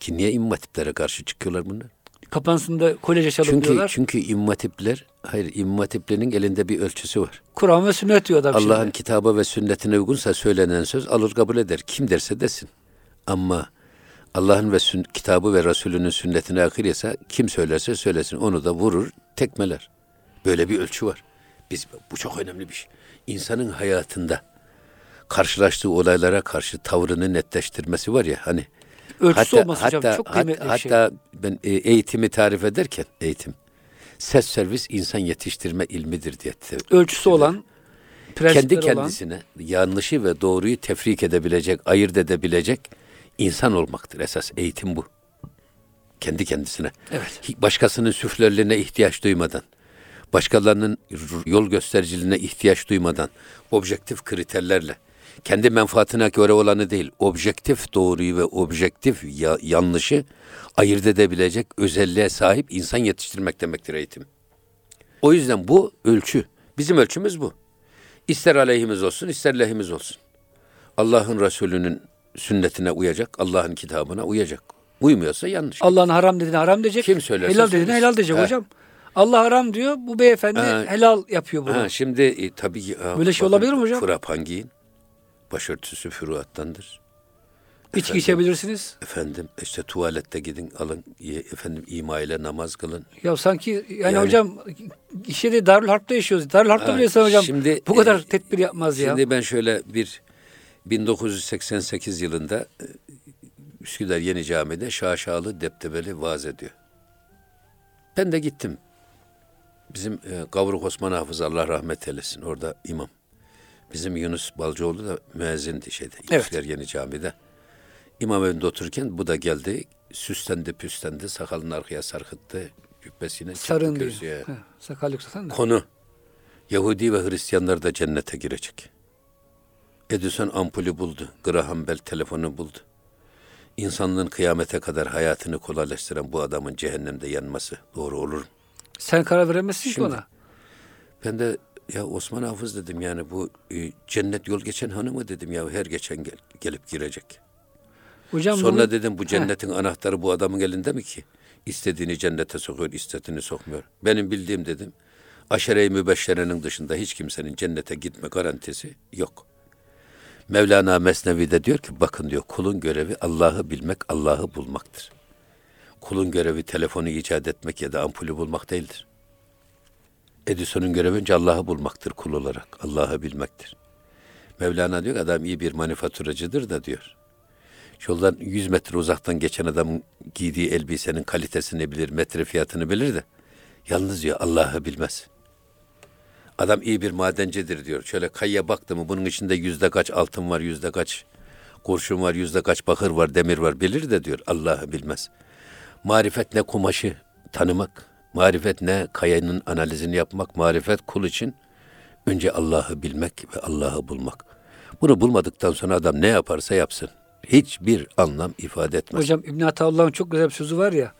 S2: Ki niye imam hatiplere karşı çıkıyorlar bunlar?
S1: Kapansın da kolej açalım
S2: Çünkü
S1: diyorlar.
S2: çünkü imam hatipler, hayır imam hatiplerin elinde bir ölçüsü var.
S1: Kur'an ve sünnet diyor adam
S2: Allah'ın kitabı ve sünnetine uygunsa söylenen söz alır kabul eder. Kim derse desin. Ama Allah'ın ve sün- kitabı ve Resulünün sünnetine aykırı ise kim söylerse söylesin onu da vurur, tekmeler. Böyle bir ölçü var. Biz bu çok önemli bir şey. İnsanın hayatında karşılaştığı olaylara karşı tavrını netleştirmesi var ya hani
S1: Ölçüsü olması hocam çok kıymetli bir şey.
S2: hatta ben e, eğitimi tarif ederken eğitim ses servis insan yetiştirme ilmidir diye
S1: Ölçüsü olan,
S2: kendi
S1: prensipleri olan.
S2: kendisine yanlışı ve doğruyu tefrik edebilecek, ayırt edebilecek insan olmaktır. Esas eğitim bu. Kendi kendisine.
S1: Evet.
S2: Başkasının süflerlerine ihtiyaç duymadan, başkalarının yol göstericiliğine ihtiyaç duymadan, objektif kriterlerle, kendi menfaatine göre olanı değil, objektif doğruyu ve objektif ya- yanlışı ayırt edebilecek özelliğe sahip insan yetiştirmek demektir eğitim. O yüzden bu ölçü. Bizim ölçümüz bu. İster aleyhimiz olsun, ister lehimiz olsun. Allah'ın Resulü'nün sünnetine uyacak, Allah'ın kitabına uyacak. Uymuyorsa yanlış.
S1: Allah'ın haram dediğine haram diyecek.
S2: Kim söylerse
S1: Helal dediğine helal diyecek
S2: He.
S1: hocam. Allah haram diyor. Bu beyefendi
S2: Ha.
S1: helal yapıyor bunu.
S2: Ha, şimdi e, tabii ki... ha,
S1: Böyle şey olabilir mi hocam?
S2: Frapan giyin. Başörtüsü füruattandır.
S1: İçki
S2: Efendim. Efendim işte tuvalette gidin alın. ye- Efendim ima ile namaz kılın.
S1: Ya sanki yani,
S2: Yani-
S1: hocam işe de Darül Harp'ta yaşıyoruz. Darül Harp'ta
S2: Ha,
S1: bile insan hocam
S2: şimdi,
S1: bu kadar
S2: e,
S1: tedbir yapmaz ya.
S2: Şimdi ben şöyle bir 1988 yılında e, Üsküdar Yeni Cami'de şaşalı deptebeli vaaz ediyor. Ben de gittim. Bizim e, Gavruk Osman Hafız Allah rahmet eylesin orada imam. Bizim Yunus Balcıoğlu da müezzindi şeyde
S1: Evet.
S2: Üsküdar Yeni Cami'de. İmam evinde otururken bu da geldi. Süslendi püslendi sakalını arkaya sarkıttı. Cübbesine
S1: Sarın diyor. He, sakal yok zaten de.
S2: Konu Yahudi ve Hristiyanlar da cennete girecek. Edison ampulü buldu. Graham Bell telefonu buldu. İnsanlığın kıyamete kadar hayatını kolaylaştıran bu adamın cehennemde yanması doğru olur mu?
S1: Sen karar veremezsin ki
S2: Şimdi-
S1: ona.
S2: Ben de ya Osman Hafız dedim yani bu e, cennet yol geçen hanımı dedim ya her geçen gel, gelip girecek.
S1: Hocam
S2: Sonra
S1: bunu-
S2: dedim bu cennetin anahtarı bu adamın elinde mi ki? İstediğini cennete sokuyor, istediğini sokmuyor. Benim bildiğim dedim, aşere-i mübeşşerenin dışında hiç kimsenin cennete gitme garantisi yok. Mevlana Mesnevi'de diyor ki, bakın diyor, kulun görevi Allah'ı bilmek, Allah'ı bulmaktır. Kulun görevi telefonu icat etmek ya da ampulü bulmak değildir. Edison'un görevi önce Allah'ı bulmaktır kul olarak, Allah'ı bilmektir. Mevlana diyor adam iyi bir manifaturacıdır da diyor. Yoldan 100 metre uzaktan geçen adamın giydiği elbisenin kalitesini bilir, metre fiyatını bilir de yalnız diyor Allah'ı bilmez. Adam iyi bir madencidir diyor. Şöyle kayaya baktı mı bunun içinde yüzde kaç altın var, yüzde kaç kurşun var, yüzde kaç bakır var, demir var bilir de diyor Allah'ı bilmez. Marifet ne kumaşı tanımak, marifet ne kayanın analizini yapmak, marifet kul için önce Allah'ı bilmek ve Allah'ı bulmak. Bunu bulmadıktan sonra adam ne yaparsa yapsın. Hiçbir anlam ifade etmez.
S1: Hocam İbn Ataullah'ın çok güzel bir sözü var ya.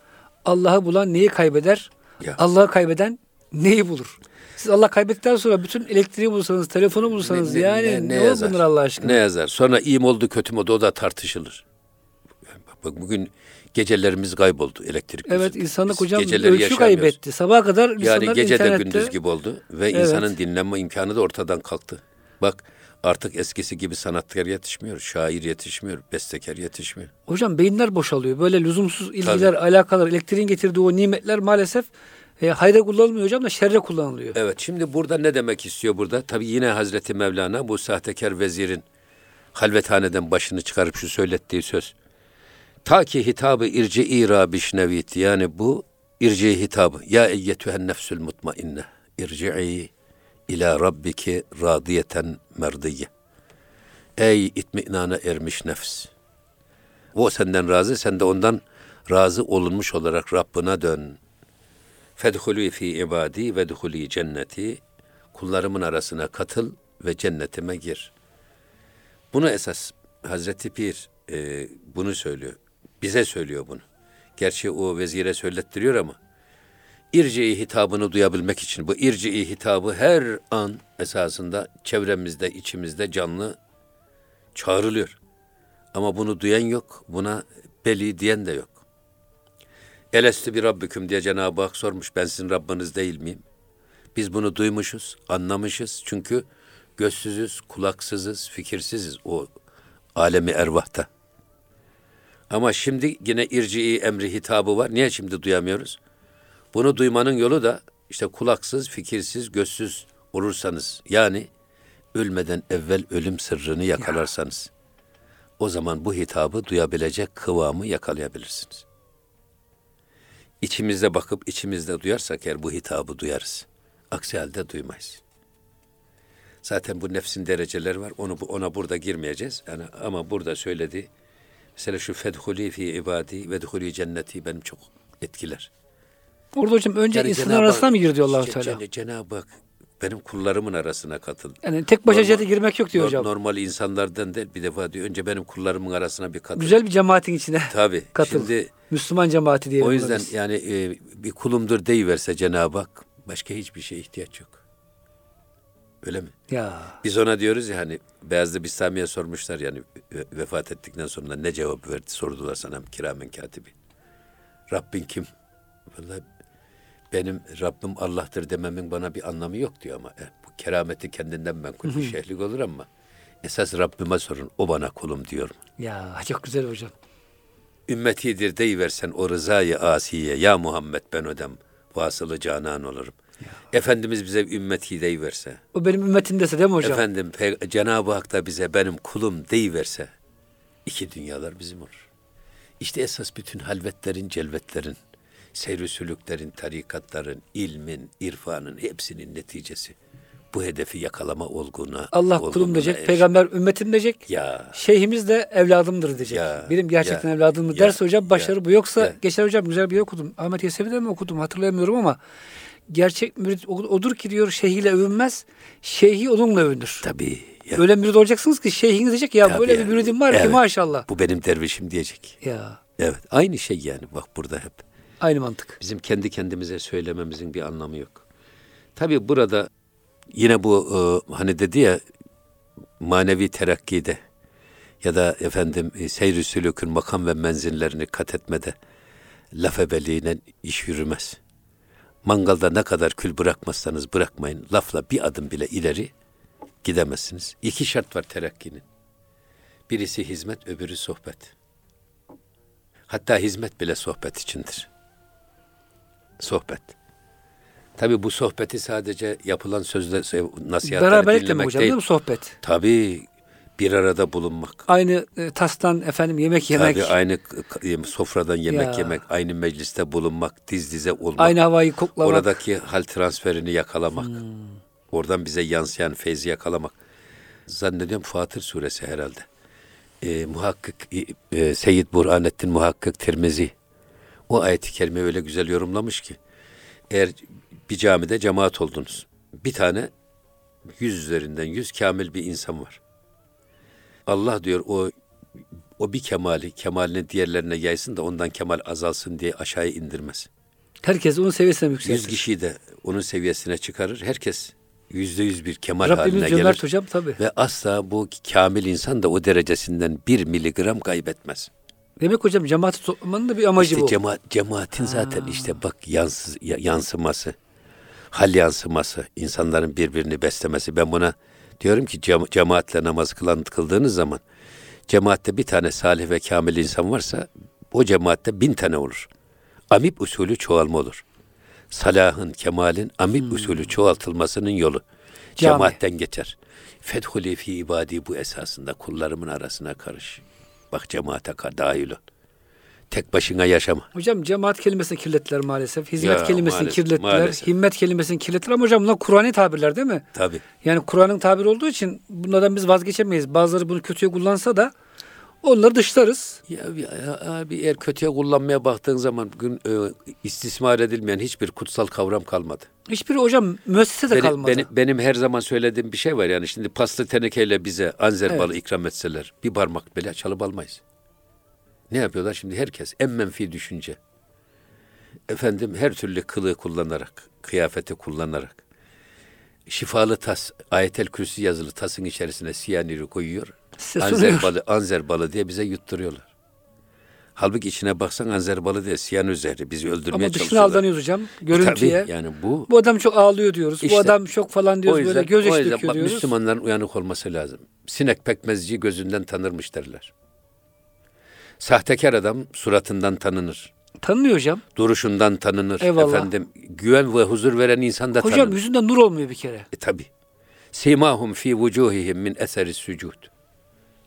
S1: Allah'ı bulan neyi kaybeder?
S2: Ya.
S1: Allah'ı kaybeden neyi bulur? Siz Allah kaybettikten sonra bütün elektriği bulsanız, telefonu bulsanız yani ne,
S2: yazar?
S1: olur Allah aşkına?
S2: Ne yazar? Sonra iyi mi oldu kötü mü oldu o da tartışılır. Bak bugün gecelerimiz kayboldu elektrik.
S1: Evet insanlık hocam
S2: geceleri
S1: ölçü kaybetti. Sabaha kadar insanlar
S2: Yani gece de gündüz gibi oldu ve
S1: Evet.
S2: insanın dinlenme imkanı da ortadan kalktı. Bak artık eskisi gibi sanatkar yetişmiyor, şair yetişmiyor, bestekar yetişmiyor.
S1: Hocam beyinler boşalıyor. Böyle lüzumsuz ilgiler, alakalar, elektriğin getirdiği o nimetler maalesef e, hayra kullanılmıyor hocam da şerre kullanılıyor.
S2: Evet şimdi burada ne demek istiyor burada? Tabii yine Hazreti Mevlana bu sahtekar vezirin halvethaneden başını çıkarıp şu söylettiği söz. Ta ki hitabı irci-i rabişnevit yani bu irci hitabı. Ya eyyetühen nefsül mutmainne irci'i ila rabbiki radiyeten merdiye. Ey itminana ermiş nefs. O senden razı, sen de ondan razı olunmuş olarak Rabbına dön. Fedhulü fi ibadi ve dhulî cenneti. Kullarımın arasına katıl ve cennetime gir. Bunu esas Hazreti Pir e, bunu söylüyor. Bize söylüyor bunu. Gerçi o vezire söylettiriyor ama irci hitabını duyabilmek için bu irci hitabı her an esasında çevremizde, içimizde canlı çağrılıyor. Ama bunu duyan yok, buna beli diyen de yok. Elestü bir Rabbüküm diye Cenab-ı Hak sormuş, ben sizin Rabbiniz değil miyim? Biz bunu duymuşuz, anlamışız. Çünkü gözsüzüz, kulaksızız, fikirsiziz o alemi ervahta. Ama şimdi yine irci emri hitabı var. Niye şimdi duyamıyoruz? Bunu duymanın yolu da işte kulaksız, fikirsiz, gözsüz olursanız yani ölmeden evvel ölüm sırrını yakalarsanız o zaman bu hitabı duyabilecek kıvamı yakalayabilirsiniz. İçimizde bakıp içimizde duyarsak eğer bu hitabı duyarız. Aksi halde duymayız. Zaten bu nefsin dereceleri var. Onu ona burada girmeyeceğiz. Yani ama burada söyledi. Mesela şu fedhuli fi ibadi ve dhuli cenneti benim çok etkiler.
S1: Orada hocam önce
S2: Yani
S1: insanın
S2: Cenab-ı
S1: arasına mı gir diyor allah Teala?
S2: Cen- Cenab-ı Hak benim kullarımın arasına katıl.
S1: Yani tek başa
S2: Normal-
S1: cennete girmek yok diyor
S2: Nor-
S1: hocam.
S2: Normal insanlardan değil bir defa diyor. Önce benim kullarımın arasına bir katıl.
S1: Güzel bir cemaatin içine
S2: Tabii.
S1: katıl.
S2: Şimdi
S1: Müslüman cemaati diyelim.
S2: o yüzden yani e, bir kulumdur deyiverse Cenab-ı Hak başka hiçbir şeye ihtiyaç yok. Öyle mi?
S1: Ya
S2: Biz ona diyoruz ya hani Beyazlı Bistami'ye sormuşlar yani ve- vefat ettikten sonra ne cevap verdi sordular sana kiramen katibi. Rabbin kim? Vallahi benim Rabbim Allah'tır dememin bana bir anlamı yok diyor ama e, bu kerameti kendinden menkul bir şeyhlik olur ama esas Rabbime sorun o bana kulum diyor.
S1: ya çok güzel hocam.
S2: Ümmetidir deyiversen o rızayı asiye ya Muhammed ben ödem vasılı canan olurum. Efendimiz bize ümmeti deyiverse
S1: O benim ümmetimdese değil mi hocam?
S2: Efendim Cenab-ı Hak da bize benim kulum deyiverse iki dünyalar bizim olur. İşte esas bütün halvetlerin, celvetlerin, seyr sülüklerin, tarikatların, ilmin, irfanın hepsinin neticesi. Bu hedefi yakalama olguna.
S1: Allah kulum diyecek,
S2: eriş-
S1: peygamber ümmetim diyecek.
S2: Ya
S1: Şeyhimiz de evladımdır diyecek.
S2: Ya,
S1: Benim gerçekten
S2: ya,
S1: evladımdır
S2: ya,
S1: derse hocam başarı
S2: ya,
S1: bu. Yoksa
S2: ya.
S1: geçen hocam güzel bir okudum. Ahmet Yesevi'de mi okudum hatırlayamıyorum ama gerçek mürit odur ki diyor şeyhiyle övünmez, şeyhi onunla övünür.
S2: tabii. Ya,
S1: Öyle mürid olacaksınız ki şeyhiniz diyecek ya
S2: Tabii
S1: böyle
S2: yani.
S1: bir müridim var ki
S2: Evet.
S1: maşallah.
S2: bu benim dervişim diyecek.
S1: Ya
S2: Evet aynı şey yani bak burada hep.
S1: aynı mantık.
S2: Bizim kendi kendimize söylememizin bir anlamı yok. Tabii burada yine bu e, hani dedi ya manevi terakkide ya da efendim e, seyr-i sülükün makam ve menzillerini kat etmede laf ebeliğine iş yürümez. Mangalda ne kadar kül bırakmazsanız bırakmayın. Lafla bir adım bile ileri gidemezsiniz. İki şart var terakkinin. Birisi hizmet, öbürü sohbet. Hatta hizmet bile sohbet içindir. Sohbet. Tabii bu sohbeti sadece yapılan sözle nasihatleri
S1: Beraberlik demek
S2: dinlemek
S1: hocam
S2: değil.
S1: değil mi sohbet?
S2: Tabii bir arada bulunmak.
S1: Aynı e, tastan efendim yemek yemek,
S2: Tabii aynı sofradan yemek
S1: Ya.
S2: yemek, aynı mecliste bulunmak, diz dize olmak.
S1: aynı havayı koklamak.
S2: Oradaki hal transferini yakalamak. Oradan bize yansıyan feyzi yakalamak. Zannediyorum Fatır suresi herhalde. Ee, muhakkik e, e, Seyyid Burhanettin Muhakkik Tirmizi o ayeti kerime öyle güzel yorumlamış ki eğer bir camide cemaat oldunuz bir tane yüz üzerinden yüz kamil bir insan var. Allah diyor o o bir kemali kemalini diğerlerine yaysın da ondan kemal azalsın diye aşağıya indirmez.
S1: Herkes onun seviyesine
S2: Yüz
S1: yükseltir.
S2: kişiyi de onun seviyesine çıkarır. Herkes yüzde yüz bir kemal
S1: Rabbimiz
S2: haline gelir.
S1: hocam tabii.
S2: Ve asla bu kamil insan da o derecesinden bir miligram kaybetmez.
S1: Demek hocam cemaati toplamanın da bir amacı
S2: işte
S1: bu.
S2: cemaat, cemaatin zaten işte bak yansı, ya- yansıması, hal yansıması, insanların birbirini beslemesi. Ben buna diyorum ki cema- cemaatle namaz kılan, kıldığınız zaman cemaatte bir tane salih ve kamil insan varsa o cemaatte bin tane olur. Amip usulü çoğalma olur. Salahın, kemalin amip usulü çoğaltılmasının yolu.
S1: Cami.
S2: Cemaatten geçer. Fethuli fi ibadi bu esasında kullarımın arasına karış. Bak cemaate dahil ol. Tek başına yaşama.
S1: Hocam cemaat kelimesini kirlettiler maalesef. Hizmet
S2: Ya,
S1: kelimesini
S2: maalesef,
S1: kirlettiler.
S2: maalesef.
S1: Himmet kelimesini kirlettiler ama hocam bunlar Kur'an'ı tabirler değil mi?
S2: Tabii.
S1: Yani Kur'an'ın tabiri olduğu için bunlardan biz vazgeçemeyiz. Bazıları bunu kötüye kullansa da Onları dışlarız.
S2: Ya, ya abi eğer kötüye kullanmaya baktığın zaman bugün e, istismar edilmeyen hiçbir kutsal kavram kalmadı.
S1: Hiçbiri hocam müessese de
S2: Benim,
S1: kalmadı.
S2: benim, benim her zaman söylediğim bir şey var yani şimdi paslı tenekeyle bize anzer
S1: Evet.
S2: balı ikram etseler bir parmak bile çalıp almayız. Ne yapıyorlar şimdi herkes en menfi düşünce. Efendim her türlü kılığı kullanarak, kıyafeti kullanarak şifalı tas, ayetel kürsü yazılı tasın içerisine siyanürü koyuyor.
S1: Size
S2: Anzer
S1: sunuyor.
S2: balı, anzer balı diye bize yutturuyorlar. Halbuki içine baksan anzer balı diye siyanür zehri bizi öldürmeye
S1: Ama dışına
S2: çalışıyorlar.
S1: aldanıyoruz hocam. Görüntüye.
S2: Tabii yani bu
S1: Bu adam çok ağlıyor diyoruz. bu
S2: İşte,
S1: adam çok falan diyoruz. böyle
S2: yüzden
S1: döküyor
S2: bak,
S1: diyoruz.
S2: Müslümanların uyanık olması lazım. Sinek pekmezciyi gözünden tanırmış derler. Sahtekar adam suratından tanınır.
S1: Tanınıyor hocam.
S2: Duruşundan tanınır.
S1: Eyvallah.
S2: Efendim güven ve huzur veren insan da
S1: Hocam
S2: tanınır.
S1: yüzünde nur olmuyor bir kere.
S2: E tabi. Simahum fi vucuhihim min eseri sucud.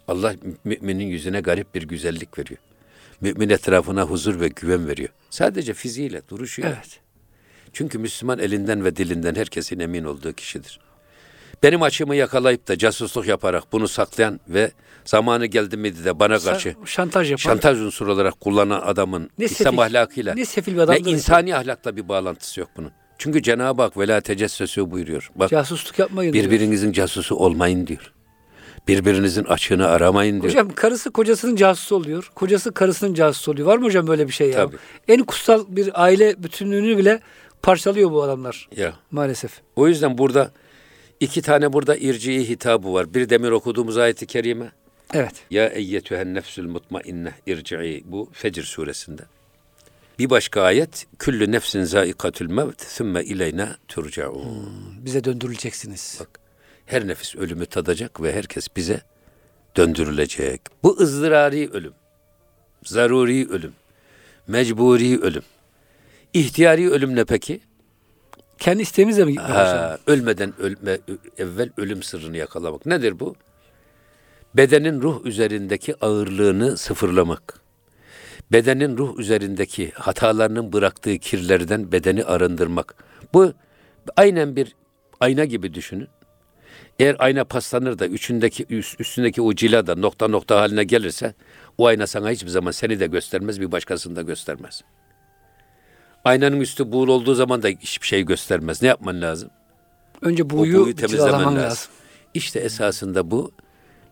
S2: Allah müminin yüzüne garip bir güzellik veriyor. Mümin etrafına huzur ve güven veriyor. Sadece fiziğiyle, duruşuyla.
S1: Evet.
S2: Çünkü Müslüman elinden ve dilinden herkesin emin olduğu kişidir. Benim açımı yakalayıp da casusluk yaparak bunu saklayan ve zamanı geldi miydi de bana karşı
S1: şantaj yapan.
S2: şantaj unsuru olarak kullanan adamın
S1: Ne
S2: İslam
S1: sefil-
S2: ahlakıyla
S1: ne sefil bir
S2: ne insani ahlakla bir bağlantısı yok bunun. Çünkü Cenab-ı Hak vela tecessüsü buyuruyor. Bak
S1: Casusluk yapmayın diyor.
S2: birbirinizin casusu olmayın diyor. Birbirinizin açığını aramayın diyor.
S1: Hocam karısı kocasının casusu oluyor. Kocası karısının casusu oluyor. Var mı hocam böyle bir şey ya?
S2: Tabii.
S1: En kutsal bir aile bütünlüğünü bile parçalıyor bu adamlar
S2: Ya.
S1: maalesef.
S2: O yüzden burada iki tane burada irci'i hitabı var. Bir demir okuduğumuz ayeti kerime.
S1: Evet.
S2: Ya eyyetühen nefsül mutmainne irci'i bu Fecr suresinde. Bir başka ayet küllü nefsin zaikatül mevt sümme ileyna turcaun.
S1: Bize döndürüleceksiniz.
S2: Bak her nefis ölümü tadacak ve herkes bize döndürülecek. Bu ızdırari ölüm, zaruri ölüm, mecburi ölüm. İhtiyari ölüm ne peki?
S1: Kendi isteğimizle mi?
S2: Ha, ölmeden ölme, evvel ölüm sırrını yakalamak. Nedir bu? Bedenin ruh üzerindeki ağırlığını sıfırlamak. Bedenin ruh üzerindeki hatalarının bıraktığı kirlerden bedeni arındırmak. Bu aynen bir ayna gibi düşünün. Eğer ayna paslanır da üçündeki üst- üstündeki o cila da nokta nokta haline gelirse o ayna sana hiçbir zaman seni de göstermez bir başkasını da göstermez. Aynanın üstü buğul olduğu zaman da hiçbir şey göstermez. Ne yapman lazım?
S1: Önce
S2: O
S1: buğuyu,
S2: buğuyu temizlemen
S1: temizlemen
S2: lazım.
S1: lazım.
S2: İşte esasında bu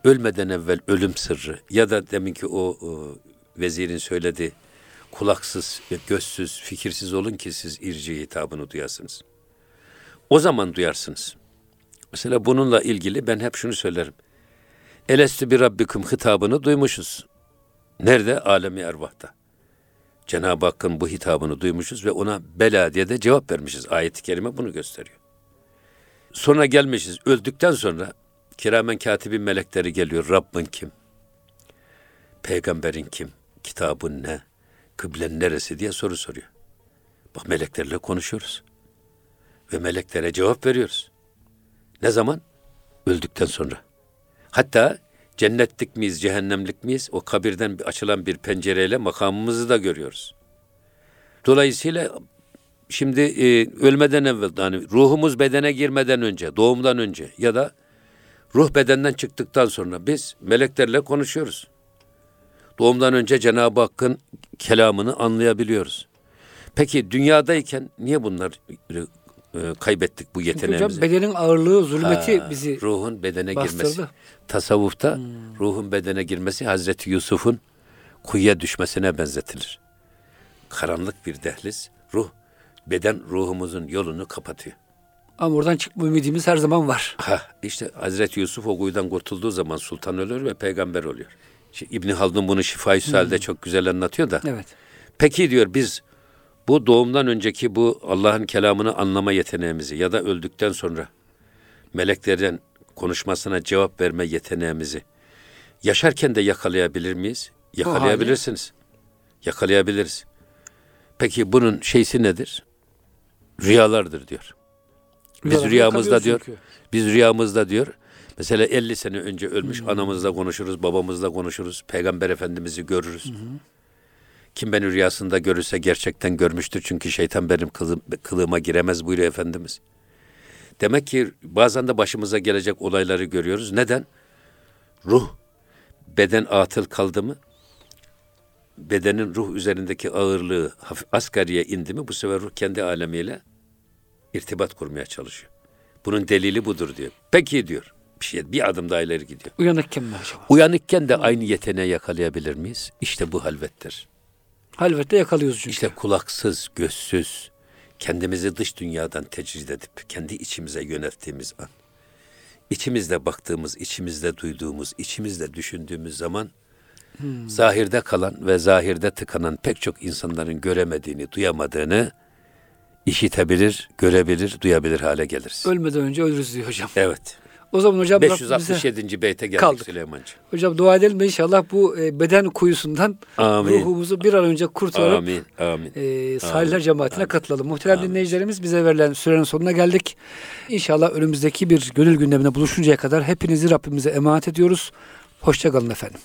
S2: ölmeden evvel ölüm sırrı ya da deminki o, o vezirin söylediği kulaksız, gözsüz, fikirsiz olun ki siz irci hitabını duyasınız. O zaman duyarsınız. Mesela bununla ilgili ben hep şunu söylerim. Elestü bir Rabbikum hitabını duymuşuz. Nerede? Alemi ervahta. Cenab-ı Hakk'ın bu hitabını duymuşuz ve ona bela diye de cevap vermişiz. Ayet-i kerime bunu gösteriyor. Sonra gelmişiz. Öldükten sonra kiramen katibin melekleri geliyor. Rabbin kim? Peygamberin kim? Kitabın ne? Kıblen neresi diye soru soruyor. Bak meleklerle konuşuyoruz. Ve meleklere cevap veriyoruz. Ne zaman? Öldükten sonra. Hatta cennetlik miyiz, cehennemlik miyiz? O kabirden bir- açılan bir pencereyle makamımızı da görüyoruz. Dolayısıyla şimdi e, ölmeden evvel yani ruhumuz bedene girmeden önce, doğumdan önce ya da ruh bedenden çıktıktan sonra biz meleklerle konuşuyoruz. Doğumdan önce Cenab-ı Hakk'ın kelamını anlayabiliyoruz. Peki dünyadayken niye bunlar e, kaybettik bu
S1: Çünkü hocam
S2: yeteneğimizi?
S1: bedenin ağırlığı, zulmeti
S2: Ha,
S1: bizi
S2: ruhun bedene
S1: bastırdı.
S2: girmesi. Tasavvufta ruhun bedene girmesi Hazreti Yusuf'un kuyuya düşmesine benzetilir. Karanlık bir dehliz, ruh beden ruhumuzun yolunu kapatıyor.
S1: Ama oradan çıkma ümidimiz her zaman var.
S2: Ha işte Hazreti Yusuf o kuyudan kurtulduğu zaman sultan ölür ve peygamber oluyor. Şimdi İbni Haldun bunu Şifa-i Sual'de çok güzel anlatıyor da.
S1: Evet.
S2: Peki diyor biz bu doğumdan önceki bu Allah'ın kelamını anlama yeteneğimizi ya da öldükten sonra meleklerden konuşmasına cevap verme yeteneğimizi yaşarken de yakalayabilir miyiz? Yakalayabilirsiniz. Yakalayabiliriz. Peki bunun şeysi nedir? Rüyalardır diyor. Biz
S1: Rüyalarda
S2: rüyamızda diyor.
S1: çünkü.
S2: Biz rüyamızda diyor. Mesela 50 sene önce ölmüş anamızla konuşuruz, babamızla konuşuruz, peygamber efendimizi görürüz. Kim beni rüyasında görürse gerçekten görmüştür çünkü şeytan benim kılım, kılığıma giremez buyuruyor Efendimiz. Demek ki bazen de başımıza gelecek olayları görüyoruz. Neden? Ruh beden atıl kaldı mı, bedenin ruh üzerindeki ağırlığı hafif asgariye indi mi bu sefer ruh kendi alemiyle irtibat kurmaya çalışıyor. Bunun delili budur diyor. Peki diyor. Bir şey bir adım daha ileri gidiyor.
S1: Uyanıkken mi acaba?
S2: Uyanıkken de aynı yeteneği yakalayabilir miyiz? İşte bu halvettir.
S1: Halvette yakalıyoruz çünkü.
S2: İşte kulaksız, gözsüz, kendimizi dış dünyadan tecrid edip kendi içimize yönelttiğimiz an. İçimizde baktığımız, içimizde duyduğumuz, içimizde düşündüğümüz zaman zahirde kalan ve zahirde tıkanan pek çok insanların göremediğini, duyamadığını işitebilir, görebilir, duyabilir hale geliriz.
S1: Ölmeden önce ölürüz diyor hocam.
S2: Evet.
S1: O zaman hocam Rabbimize-
S2: 567. beyte geldik
S1: kaldık.
S2: Süleyman'cığım.
S1: hocam dua edelim de inşallah bu e, beden kuyusundan
S2: Amin.
S1: ruhumuzu bir an önce kurtarıp
S2: Amin, amin.
S1: e, salihler
S2: Amin,
S1: cemaatine
S2: amin.
S1: katılalım. Muhterem dinleyicilerimiz bize verilen sürenin sonuna geldik. İnşallah önümüzdeki bir gönül gündemine buluşuncaya kadar hepinizi Rabbimize emanet ediyoruz. Hoşçakalın efendim.